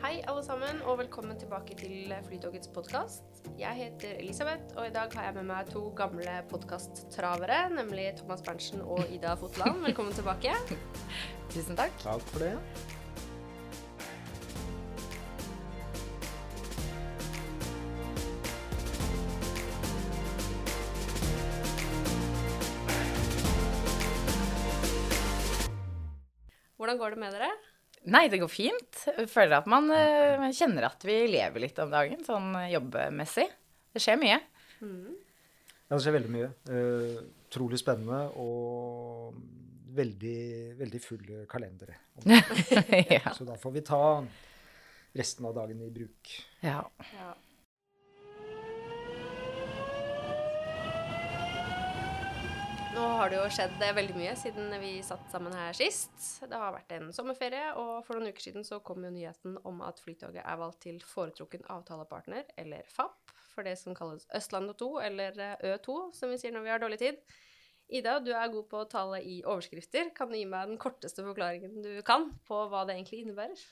Hei, alle sammen, og velkommen tilbake til Flytogets podkast. Jeg heter Elisabeth, og i dag har jeg med meg to gamle podkasttravere, nemlig Thomas Berntsen og Ida Fotland. Velkommen tilbake. Tusen takk. Takk for det. Hvordan går det med dere? Nei, det går fint. Jeg føler at man uh, kjenner at vi lever litt om dagen, sånn jobbmessig. Det skjer mye. Ja, det skjer veldig mye. Uh, spennende og veldig, veldig fulle kalendere. ja. Så da får vi ta resten av dagen i bruk. ja. Ja. Nå har det jo skjedd eh, veldig mye siden vi satt sammen her sist. Det har vært en sommerferie, og for noen uker siden så kom jo nyheten om at Flytoget er valgt til foretrukken avtalepartner, eller FAP, for det som kalles Østlandet 2, eller eh, Ø2, som vi sier når vi har dårlig tid. Ida, du er god på å tale i overskrifter. Kan du gi meg den korteste forklaringen du kan på hva det egentlig innebærer?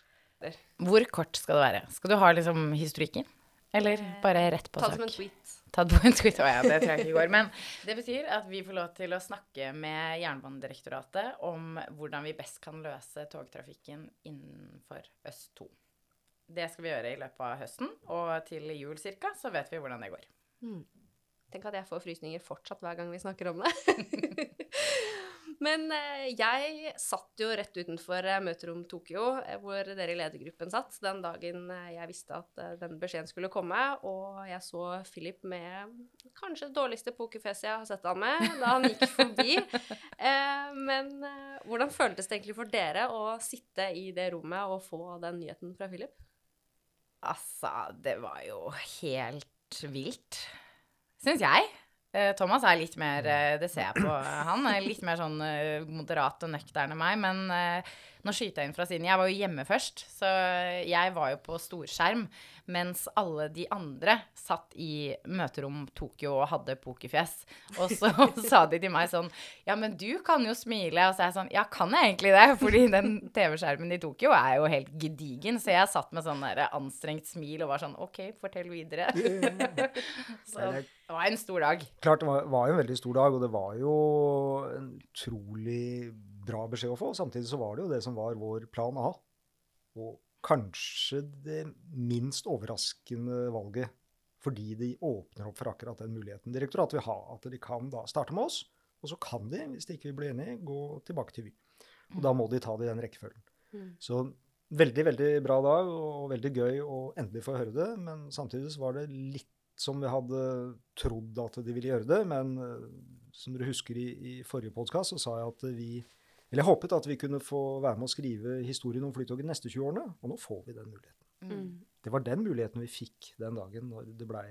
Hvor kort skal det være? Skal du ha liksom historikken? Eller bare rett på sak? Ta det som en tweet. Tatt på en tweet. Ja, det tror jeg ikke går. Men det betyr at vi får lov til å snakke med Jernbanedirektoratet om hvordan vi best kan løse togtrafikken innenfor Øst 2. Det skal vi gjøre i løpet av høsten, og til jul cirka så vet vi hvordan det går. Tenk at jeg får frysninger fortsatt hver gang vi snakker om det. Men eh, jeg satt jo rett utenfor eh, møterom Tokyo, eh, hvor dere i ledergruppen satt, den dagen jeg visste at den beskjeden skulle komme, og jeg så Philip med kanskje det dårligste pokerfjeset jeg har sett han med, da han gikk forbi. Men hvordan føltes det egentlig for dere å sitte i det rommet og få den nyheten fra Philip? Altså, det var jo helt vilt, syns jeg. Eh, Thomas er litt mer eh, Det ser jeg på han. er Litt mer sånn eh, moderat og nøktern enn meg. Men nå skyter jeg inn fra siden. Jeg var jo hjemme først, så jeg var jo på storskjerm. Mens alle de andre satt i møterom Tokyo og hadde pokerfjes. Og så sa de til meg sånn Ja, men du kan jo smile. Og så er jeg sånn Ja, kan jeg egentlig det? Fordi den TV-skjermen i Tokyo er jo helt gedigen. Så jeg satt med sånn der anstrengt smil og var sånn OK, fortell videre. så det var en stor dag. Klart det var, var jo en veldig stor dag, og det var jo en utrolig bra beskjed å få. Samtidig så var det jo det som var vår plan A. Og kanskje det minst overraskende valget, fordi de åpner opp for akkurat den muligheten. Direktoratet vil ha at de kan da starte med oss, og så kan de, hvis de ikke blir enige, gå tilbake til Vy. Og da må de ta det i den rekkefølgen. Mm. Så veldig, veldig bra dag, og veldig gøy å endelig få høre det. Men samtidig så var det litt som vi hadde trodd at de ville gjøre det. Men eh, som dere husker i, i forrige podkast, så sa jeg at vi Eller jeg håpet at vi kunne få være med å skrive historien om Flytoget de neste 20 årene, og nå får vi den muligheten. Mm. Det var den muligheten vi fikk den dagen når det blei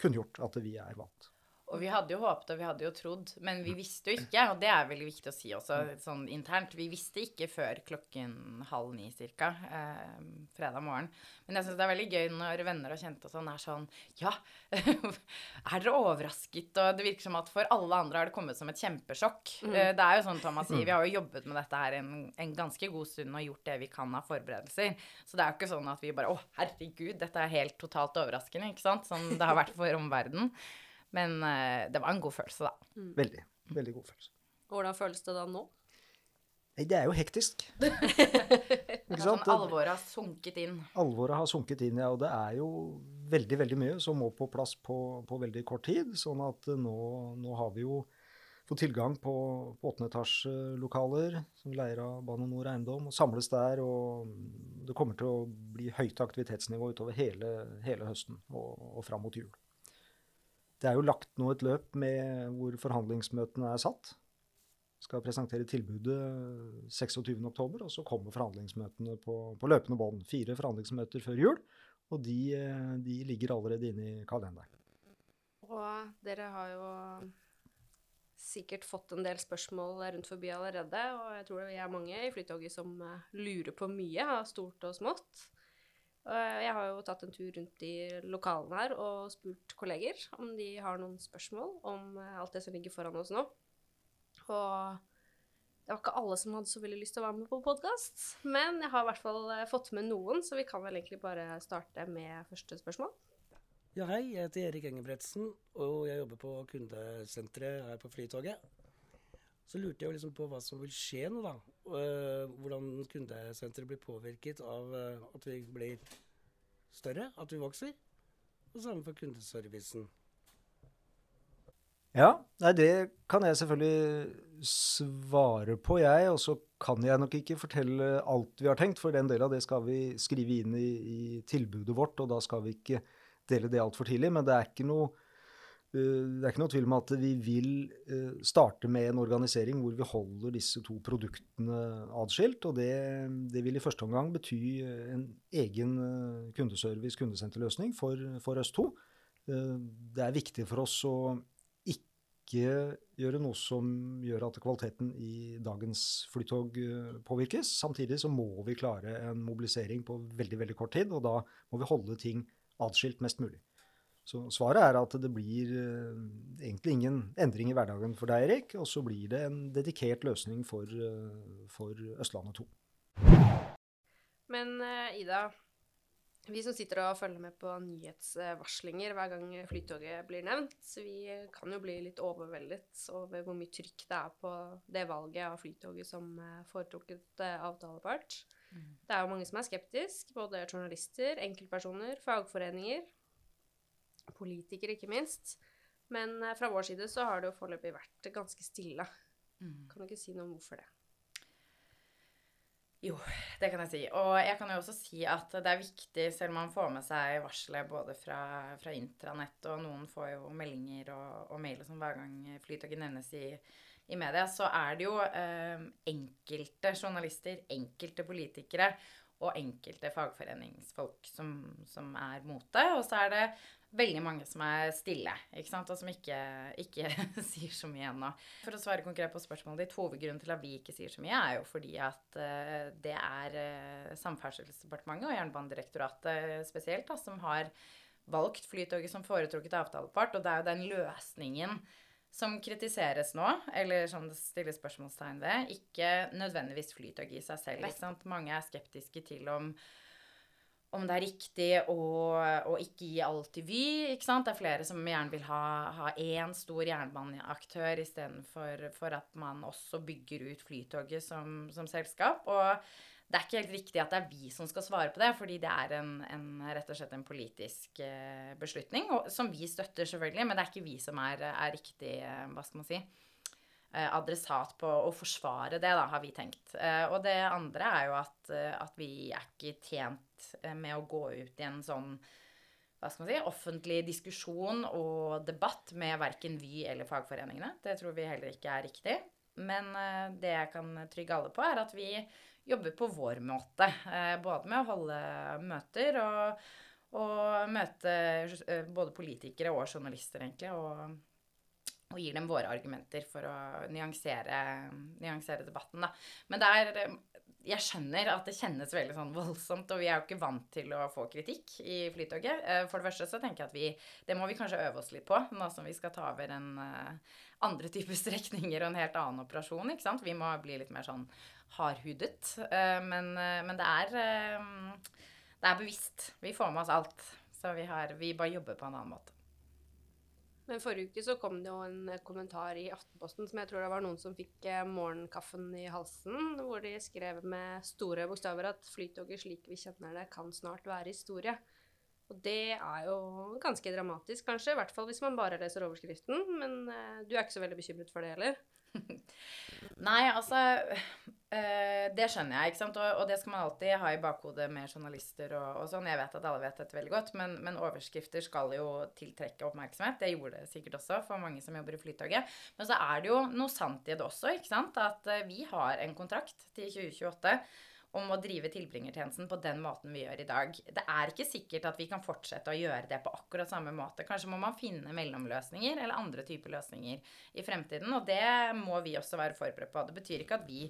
kunngjort at vi er valgt. Og vi hadde jo håpet og vi hadde jo trodd, men vi visste jo ikke, og det er veldig viktig å si også sånn internt, vi visste ikke før klokken halv ni cirka, eh, fredag morgen. Men jeg syns det er veldig gøy når venner og kjente og sånn er sånn Ja, er dere overrasket? Og det virker som at for alle andre har det kommet som et kjempesjokk. Eh, det er jo sånn Thomas sier, vi har jo jobbet med dette her en, en ganske god stund og gjort det vi kan av forberedelser. Så det er jo ikke sånn at vi bare Å, herregud, dette er helt totalt overraskende, ikke sant? Som det har vært for omverdenen. Men eh, det var en god følelse, da. Veldig, veldig god følelse. Hvordan føles det da nå? Nei, det er jo hektisk. Det Ikke sant? sånn alvoret har sunket inn. Alvoret har sunket inn, ja. Og det er jo veldig, veldig mye som må på plass på, på veldig kort tid. Sånn at eh, nå, nå har vi jo fått tilgang på, på åttendeetasjelokaler som vi leier av Bane Nor Eiendom, og samles der. Og det kommer til å bli høyt aktivitetsnivå utover hele, hele høsten og, og fram mot jul. Det er jo lagt nå et løp med hvor forhandlingsmøtene er satt. Skal presentere tilbudet 26.10, og så kommer forhandlingsmøtene på, på løpende bånd. Fire forhandlingsmøter før jul, og de, de ligger allerede inne i kalenderen. Og dere har jo sikkert fått en del spørsmål rundt forbi allerede, og jeg tror vi er mange i Flytoget som eh, lurer på mye av stort og smått. Og jeg har jo tatt en tur rundt i lokalene her og spurt kolleger om de har noen spørsmål om eh, alt det som ligger foran oss nå. Og det var ikke alle som hadde så veldig lyst til å være med på podkast, men jeg har i hvert fall eh, fått med noen, så vi kan vel egentlig bare starte med første spørsmål. Ja, hei. Jeg heter Erik Engebretsen, og jeg jobber på kundesenteret her på Flytoget. Så lurte jeg liksom på hva som vil skje nå, da. Øh, hvordan kundesenteret blir påvirket av øh, at vi blir større, at vi vokser. Og samme for kundeservicen. Ja, nei, det kan jeg selvfølgelig svare på, jeg. Og så kan jeg nok ikke fortelle alt vi har tenkt, for den delen av det skal vi skrive inn i, i tilbudet vårt, og da skal vi ikke dele det altfor tidlig. Men det er ikke noe det er ikke noe tvil om at vi vil uh, starte med en organisering hvor vi holder disse to produktene atskilt. Og det, det vil i første omgang bety en egen kundeservice, kundesenterløsning for, for oss to. Det er viktig for oss å ikke gjøre noe som gjør at kvaliteten i dagens flytog eh, påvirkes. Samtidig så må vi klare en mobilisering på veldig veldig kort tid, og da må vi holde ting atskilt mest mulig. Så svaret er at det blir uh, egentlig ingen endring i hverdagen for deg, Erik. Og så blir det en dedikert løsning for, uh, for Østlandet 2. Men uh, Ida, vi som sitter og følger med på nyhetsvarslinger hver gang Flytoget blir nevnt, vi kan jo bli litt overveldet over hvor mye trykk det er på det valget av Flytoget som eh, foretrukket eh, avtalepart. Mm. Det er jo mange som er skeptiske, både journalister, enkeltpersoner, fagforeninger, politikere ikke minst. Men eh, fra vår side så har det jo foreløpig vært ganske stille. Mm. Kan du ikke si noe om hvorfor det? Jo, det kan jeg si. Og jeg kan jo også si at det er viktig, selv om man får med seg varselet både fra, fra intranett, og noen får jo meldinger og, og mail som hver gang Flytoget nevnes i, i, media, så er det jo eh, enkelte journalister, enkelte politikere og enkelte fagforeningsfolk som, som er mot det. Og så er det veldig mange som er stille, ikke sant? og som ikke, ikke sier så mye ennå. For å svare konkret på spørsmålet ditt, hovedgrunnen til at vi ikke sier så mye, er jo fordi at uh, det er uh, Samferdselsdepartementet og Jernbanedirektoratet spesielt da, som har valgt Flytoget som foretrukket avtalepart, og det er jo den løsningen som kritiseres nå, eller som det stilles spørsmålstegn ved, ikke nødvendigvis Flytoget i seg selv. Ikke sant? Mange er skeptiske til om om det er riktig å, å ikke gi alt til Vy. ikke sant? Det er flere som gjerne vil ha, én stor jernbaneaktør istedenfor for at man også bygger ut Flytoget som, som, selskap. Og det er ikke helt riktig at det er vi som skal svare på det, fordi det er en, en, rett og slett en politisk eh, beslutning, og, som vi støtter, selvfølgelig, men det er ikke vi som er, er riktig, eh, hva skal man si, eh, adressat på å forsvare det, da, har vi tenkt. Og det andre er jo at, at vi er ikke tjent Eh, med å gå ut i en sånn hva skal man si, offentlig diskusjon og debatt med verken Vy eller fagforeningene. Det tror vi heller ikke er riktig. Men eh, det jeg kan trygge alle på, er at vi jobber på vår måte. Eh, både med å holde møter og, og møte både politikere og journalister, egentlig. Og, og gir dem våre argumenter for å nyansere, nyansere debatten. Da. Men det er jeg skjønner at det kjennes veldig sånn voldsomt, og vi er jo ikke vant til å få kritikk i Flytoget. Eh, for det første så tenker jeg at vi Det må vi kanskje øve oss litt på, nå som vi skal ta over en uh, andre typer strekninger og en helt annen operasjon, ikke sant. Vi må bli litt mer sånn hardhudet. Uh, men, men, det er Det er bevisst. Vi får med oss alt. Så vi, har, vi bare jobber på en annen måte. Men forrige uke så kom det jo en kommentar i Aftenposten som jeg tror det var noen som fikk eh, morgenkaffen i halsen, hvor de skrev med store bokstaver at Flytoget slik vi kjenner det, kan snart være historie. Og det er jo ganske dramatisk, kanskje, i hvert fall hvis man bare leser overskriften. Men uh, du er ikke så veldig bekymret for det heller? Nei, altså øh, Det skjønner jeg, ikke sant. Og, og, det skal man alltid ha i bakhodet med journalister og, og sånn. Jeg vet at alle vet dette veldig godt, men, men, overskrifter skal jo tiltrekke oppmerksomhet. Det gjorde det sikkert også for mange som jobber i Flytoget. Men så er det jo noe sant i det også, ikke sant. At uh, vi har en kontrakt til 2028. om å drive tilbringertjenesten på den måten vi gjør i dag. Det er ikke sikkert at vi kan fortsette å gjøre det på akkurat samme måte. Kanskje må man finne mellomløsninger eller andre typer løsninger i fremtiden, og det må vi også være forberedt på. Det betyr ikke at vi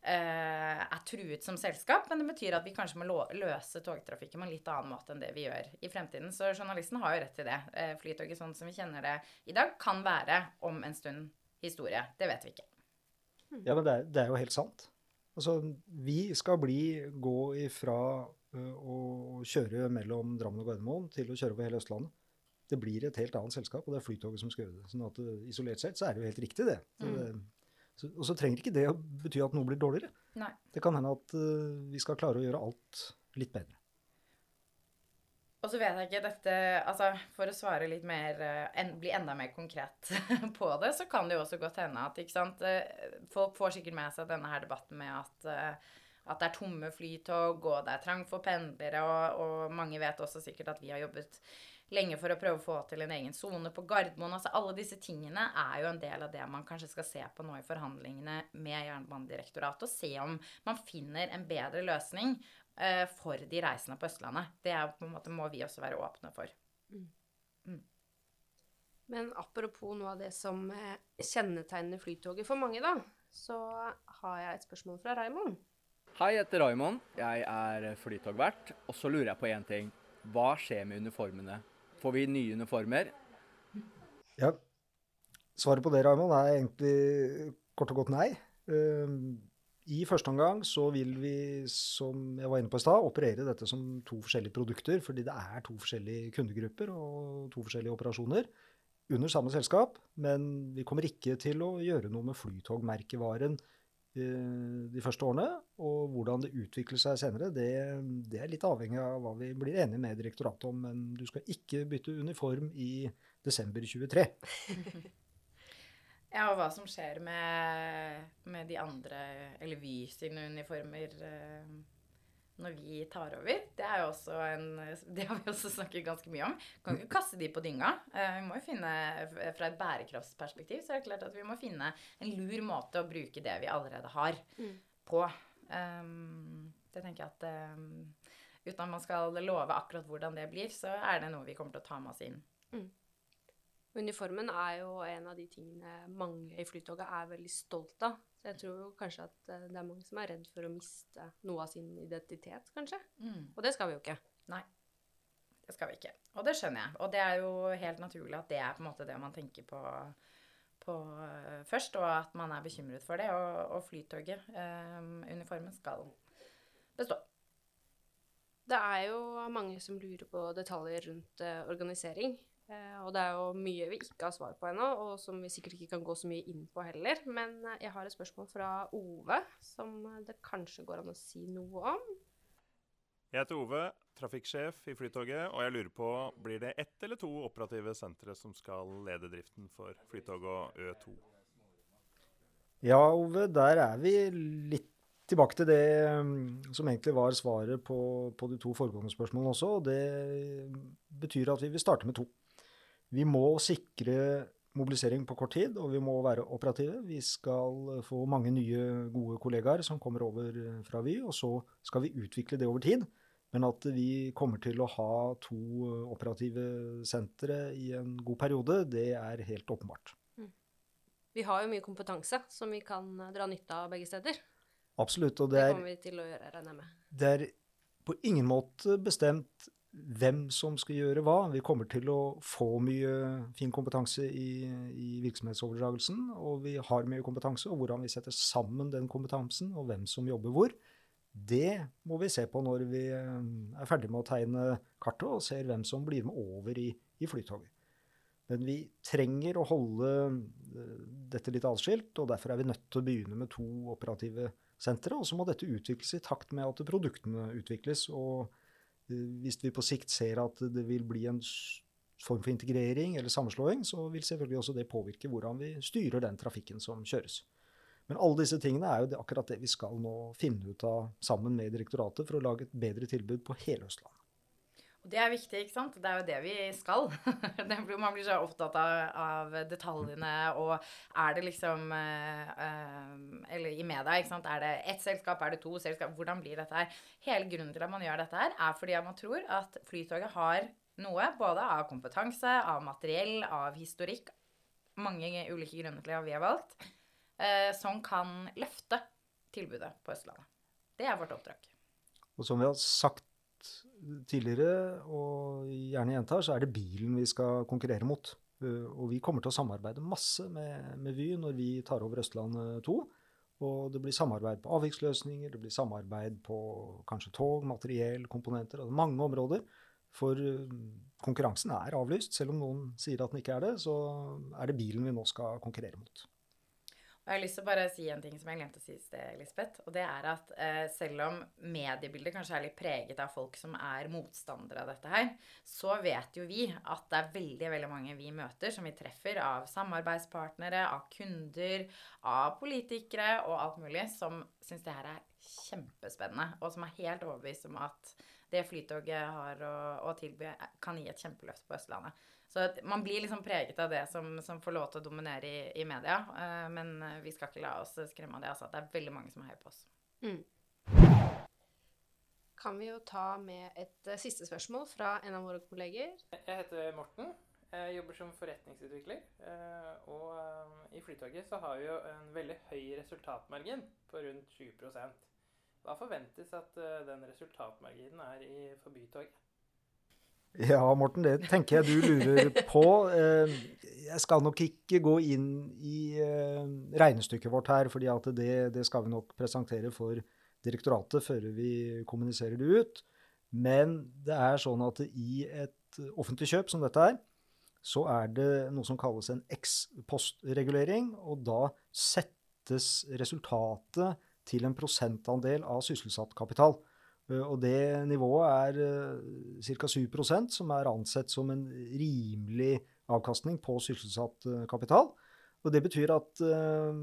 Uh, er truet som selskap, men det betyr at vi kanskje må løse togtrafikken på en litt annen måte enn det vi gjør i fremtiden. Så journalisten har jo rett til det. Uh, flytoget sånn som vi kjenner det i dag, kan være om en stund historie. Det vet vi ikke. Ja, men det er, det er jo helt sant. Altså, vi skal bli, gå ifra å kjøre mellom Drammen og Gardermoen til å kjøre over hele Østlandet. Det blir et helt annet selskap, og det er Flytoget som skal gjøre det. Sånn at Isolert sett så er det jo helt riktig, det. Mm. det så, og så trenger ikke det å bety at noe blir dårligere. Nei. Det kan hende at vi skal klare å gjøre alt litt bedre. Og så vet jeg ikke dette Altså, for å svare litt mer en, Bli enda mer konkret på det, så kan det jo også godt hende at ikke sant, Folk får sikkert med seg denne her debatten med at, at det er tomme flytog, og det er trangt for pendlere, og, og, mange vet også sikkert at vi har jobbet lenge for å prøve å få til en egen sone på Gardermoen. Altså alle disse tingene er jo en del av det man kanskje skal se på nå i forhandlingene med Jernbanedirektoratet, og se om man finner en bedre løsning for de reisende på Østlandet. Det er, på en måte, må vi også være åpne for. Mm. Mm. Men apropos noe av det som eh, kjennetegner Flytoget for mange, da, så har jeg et spørsmål fra Raymond. Hei, jeg heter Raymond. Jeg er flytogvert. Og så lurer jeg på én ting. Hva skjer med uniformene? Får vi nye uniformer? Ja, svaret på det, Raymond, er egentlig kort og godt nei. I første omgang så vil vi, som jeg var inne på i stad, operere dette som to forskjellige produkter, fordi det er to forskjellige kundegrupper og to forskjellige operasjoner under samme selskap. Men vi kommer ikke til å gjøre noe med flytogmerkevaren Eh, de første årene. Og hvordan det utvikler seg senere, det, det, er litt avhengig av hva vi blir enige med direktoratet om. Men du skal ikke bytte uniform i desember 23. ja, og hva som skjer med, med de andre, eller Vy sine uniformer. Eh, når vi tar over. Det en Det har vi også snakket ganske mye om. Kan ikke kaste de på dynga. Eh, vi må jo finne Fra et bærekraftsperspektiv så er det klart at vi må finne en lur måte å bruke det vi allerede har, mm. på. Um, det tenker jeg at um, uten at man skal love akkurat hvordan det blir, så er det noe vi kommer til å ta med oss inn. Mm. Uniformen er jo en av de tingene mange i Flytoget er veldig stolt av. Så jeg tror kanskje at eh, det er mange som er redd for å miste noe av sin identitet, kanskje. Mm. Og det skal vi jo ikke. Nei. Det skal vi ikke. Og det skjønner jeg. Og det er jo helt naturlig at det er på en måte det man tenker på, på uh, først, og at man er bekymret for det. Og, og Flytoget, um, uniformen, skal bestå. Det er jo mange som lurer på detaljer rundt organisering. Eh, og det er jo mye vi ikke har svar på ennå, og som vi sikkert ikke kan gå så mye inn på heller. Men eh, jeg har et spørsmål fra Ove som det kanskje går an å si noe om. Jeg heter Ove, trafikksjef i Flytoget, og jeg lurer på blir det ett eller to operative sentre som skal lede driften for Flytoget og Ø2? Ja, Ove, der er vi litt tilbake til det mm, som egentlig var svaret på, på de to foregående spørsmålene også. og Det betyr at vi vil starte med to. Vi må sikre mobilisering på kort tid, og vi må være operative. Vi skal få mange nye, gode kollegaer som kommer over fra Vy, og så skal vi utvikle det over tid. Men at vi kommer til å ha to operative sentre i en god periode, det er helt åpenbart. Mm. Vi har jo mye kompetanse som vi kan dra nytte av begge steder. Absolutt. Og det, er, det kommer vi til å gjøre, regner jeg med. Det er på ingen måte bestemt hvem som skal gjøre hva. Vi kommer til å få mye fin kompetanse i, i, virksomhetsoverdragelsen, og vi har mye kompetanse. Og hvordan vi setter sammen den kompetansen, og hvem som jobber hvor, det må vi se på når vi eh, er ferdig med å tegne kartet og ser hvem som blir med over i, i flytoget. Men vi trenger å holde eh, dette litt atskilt, og derfor er vi nødt til å begynne med to operative sentre. Og så må dette utvikles i takt med at produktene utvikles. og hvis vi på sikt ser at det vil bli en form for integrering eller sammenslåing, så vil selvfølgelig også det påvirke hvordan vi styrer den trafikken som kjøres. Men alle disse tingene er jo akkurat det vi skal nå finne ut av sammen med direktoratet for å lage et bedre tilbud på hele Østlandet. Og det er viktig, ikke sant? Det er jo det vi skal. Man blir så opptatt av detaljene, og er det liksom eh, eh, Eller i media, ikke sant. Er det ett selskap, er det to selskap? Hvordan blir dette her? Hele grunnen til at man gjør dette her, er fordi at man tror at Flytoget har noe både av kompetanse, av materiell, av historikk, mange ulike grunner til at vi har valgt, eh, som kan løfte tilbudet på Østlandet. Det er vårt oppdrag. Og som vi har sagt tidligere, og gjerne gjentar, så er det bilen vi skal konkurrere mot. Uh, Og vi kommer til å samarbeide masse med, med Vy når vi tar over Østlandet 2. Og det blir samarbeid på avviksløsninger, det blir samarbeid på kanskje tog, materiell, komponenter, altså mange områder. For uh, konkurransen er avlyst. Selv om noen sier at den ikke er det, så er det bilen vi nå skal konkurrere mot. Jeg har lyst til å bare si en ting som jeg glemte å si i sted, Lisbeth. Og det er at eh, selv om mediebildet kanskje er litt preget av folk som er motstandere av dette her, så vet jo vi at det er veldig, veldig mange vi møter som vi treffer av samarbeidspartnere, av kunder, av politikere og alt mulig, som syns det her er kjempespennende, og som er helt overbevist om at det Flytoget har å, å tilby, kan gi et kjempeløft på Østlandet. Så man blir liksom preget av det som, som får lov til å dominere i, i media. Uh, men vi skal ikke la oss skremme av det. Altså, det er veldig mange som heier på oss. Kan vi jo ta med et uh, siste spørsmål fra en av våre kolleger. Jeg heter Morten. Jeg jobber som forretningsutvikler. eh, Og eh, i Flytoget så har vi jo en veldig høy resultatmargin på rundt 20 Hva forventes at eh, den resultatmarginen er i for Bytoget? Ja, Morten, det tenker jeg du lurer på. Eh, Jeg skal nok ikke gå inn i eh, regnestykket vårt her, for det, det skal vi nok presentere for direktoratet før vi kommuniserer det ut. Men det er sånn at i et offentlig kjøp som dette er, så er det noe som kalles en ex-post-regulering, og da settes resultatet til en prosentandel av sysselsatt kapital. Eh, Og det nivået er ca. 7% som er ansett som en rimelig avkastning på sysselsatt eh, kapital. Og det betyr at eh,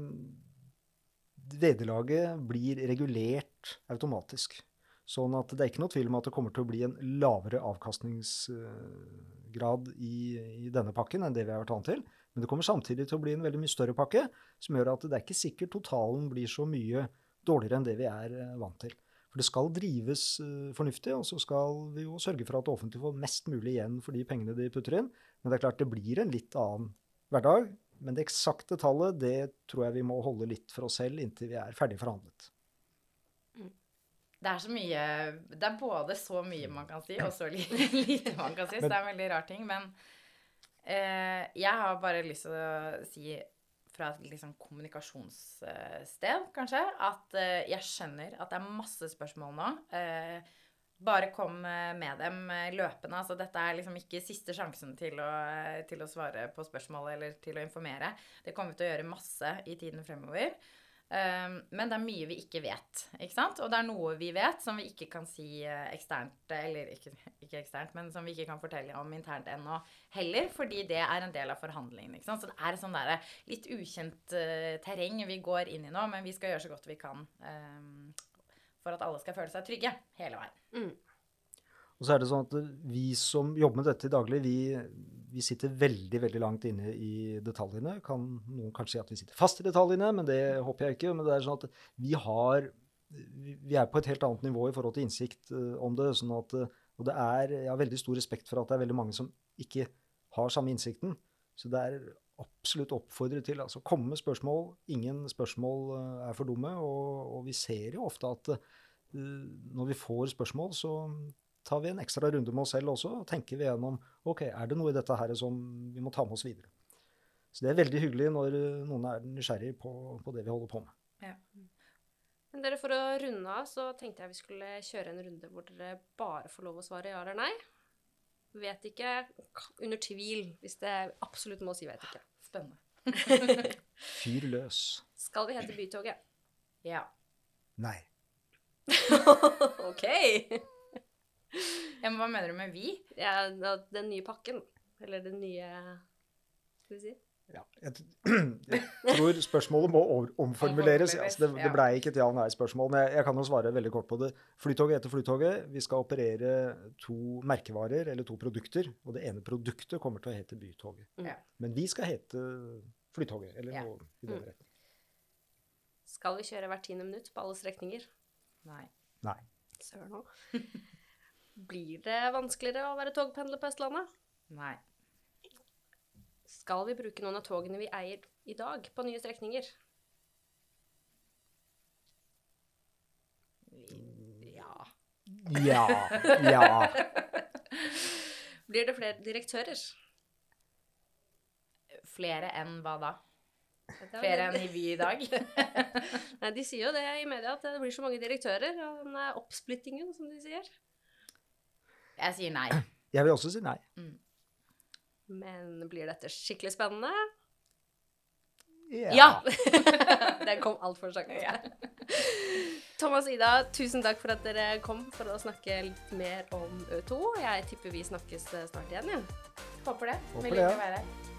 vederlaget blir regulert automatisk. Sånn at det er ikke noe tvil om at det kommer til å bli en lavere avkastningsgrad i, i denne pakken enn det vi har vært vant til. Men det kommer samtidig til å bli en veldig mye større pakke, som gjør at det er ikke sikkert totalen blir så mye dårligere enn det vi er eh, vant til. For det skal drives eh, fornuftig, og så skal vi jo sørge for at det offentlige får mest mulig igjen for de pengene de putter inn. Men det er klart det blir en litt annen hverdag. Men det eksakte tallet det tror jeg vi må holde litt for oss selv inntil vi er ferdig forhandlet. Det er så mye Det er både så mye man kan si, og så lite man kan si. Så det er en veldig rar ting. Men eh, jeg har bare lyst til å si fra et liksom kommunikasjonssted, kanskje, at eh, jeg skjønner at det er masse spørsmål nå. Eh, bare kom eh, med dem løpende. Altså, dette er liksom ikke siste sjansen til å, til å svare på spørsmål eller til å informere. Det kommer vi til å gjøre masse i tiden fremover. Um, men det er mye vi ikke vet. ikke sant? Og det er noe vi vet som vi ikke kan si eh, eksternt, eller ikke, ikke eksternt, men som vi ikke kan fortelle om internt ennå heller, fordi det er en del av forhandlingene. ikke sant? Så det er sånn der, litt ukjent uh, terreng vi går inn i nå, men vi skal gjøre så godt vi kan um, for at alle skal føle seg trygge hele veien. Og så er det sånn at vi som jobber med dette i daglig, vi, vi sitter veldig veldig langt inne i detaljene. Kan noen kanskje si at vi sitter fast i detaljene, men det håper jeg ikke. Men det er sånn at vi har vi er på et helt annet nivå i forhold til innsikt eh, om det. sånn at, eh, Og det er, jeg har veldig stor respekt for at det er veldig mange som ikke har samme innsikten. Så det er absolutt oppfordret til altså komme med spørsmål. Ingen spørsmål eh, er for dumme. Og, og vi ser jo ofte at når vi får spørsmål, så tar vi en ekstra runde med oss selv også og tenker vi gjennom ok, er det noe i dette her som vi må ta med oss videre. Så det er veldig hyggelig når eh, noen er nysgjerrig på, på det vi holder på med. Men dere, for å runde av, så tenkte jeg vi skulle kjøre en runde hvor dere bare får lov å svare ja eller nei. Vet ikke. Under tvil, hvis det absolutt må si vet ikke. Spennende. Fyr løs. Skal vi hete Bytoget? Ja. Nei. ok. Ja. Men hva mener du med vi? Ja, den nye pakken. Eller den nye Skal vi si? Ja, jeg, jeg tror spørsmålet må over- omformuleres. Altså det, det blei ikke et ja-nei-spørsmål, men jeg, jeg kan jo svare veldig kort på det. Flytoget heter Flytoget. Vi skal operere to merkevarer, eller to produkter. Og det ene produktet kommer til å hete Bytoget. Ja. Men vi skal hete Flytoget, eller Ja. noe i den Mm. retning. Skal vi kjøre hvert tiende minutt på alle strekninger? Nei. Nei. Søren òg. Blir det vanskeligere å være togpendler på Østlandet? Nei. Skal vi bruke noen av togene vi eier i dag, på nye strekninger? Ja. Ja. Ja. Blir det flere direktører? Flere enn hva da? Er Flere enn i Vy i dag? Nei, De sier jo det i media, at det blir så mange direktører. Den er oppsplittingen, som de sier. Jeg sier nei. Jeg vil også si nei. Men blir dette skikkelig spennende? Ja! Den kom altfor sakte. Thomas og Ida, tusen takk for at dere kom for å snakke litt mer om Ø2. Jeg tipper vi snakkes snart igjen, ja. Håper det. Håper liker det. ja. å være her.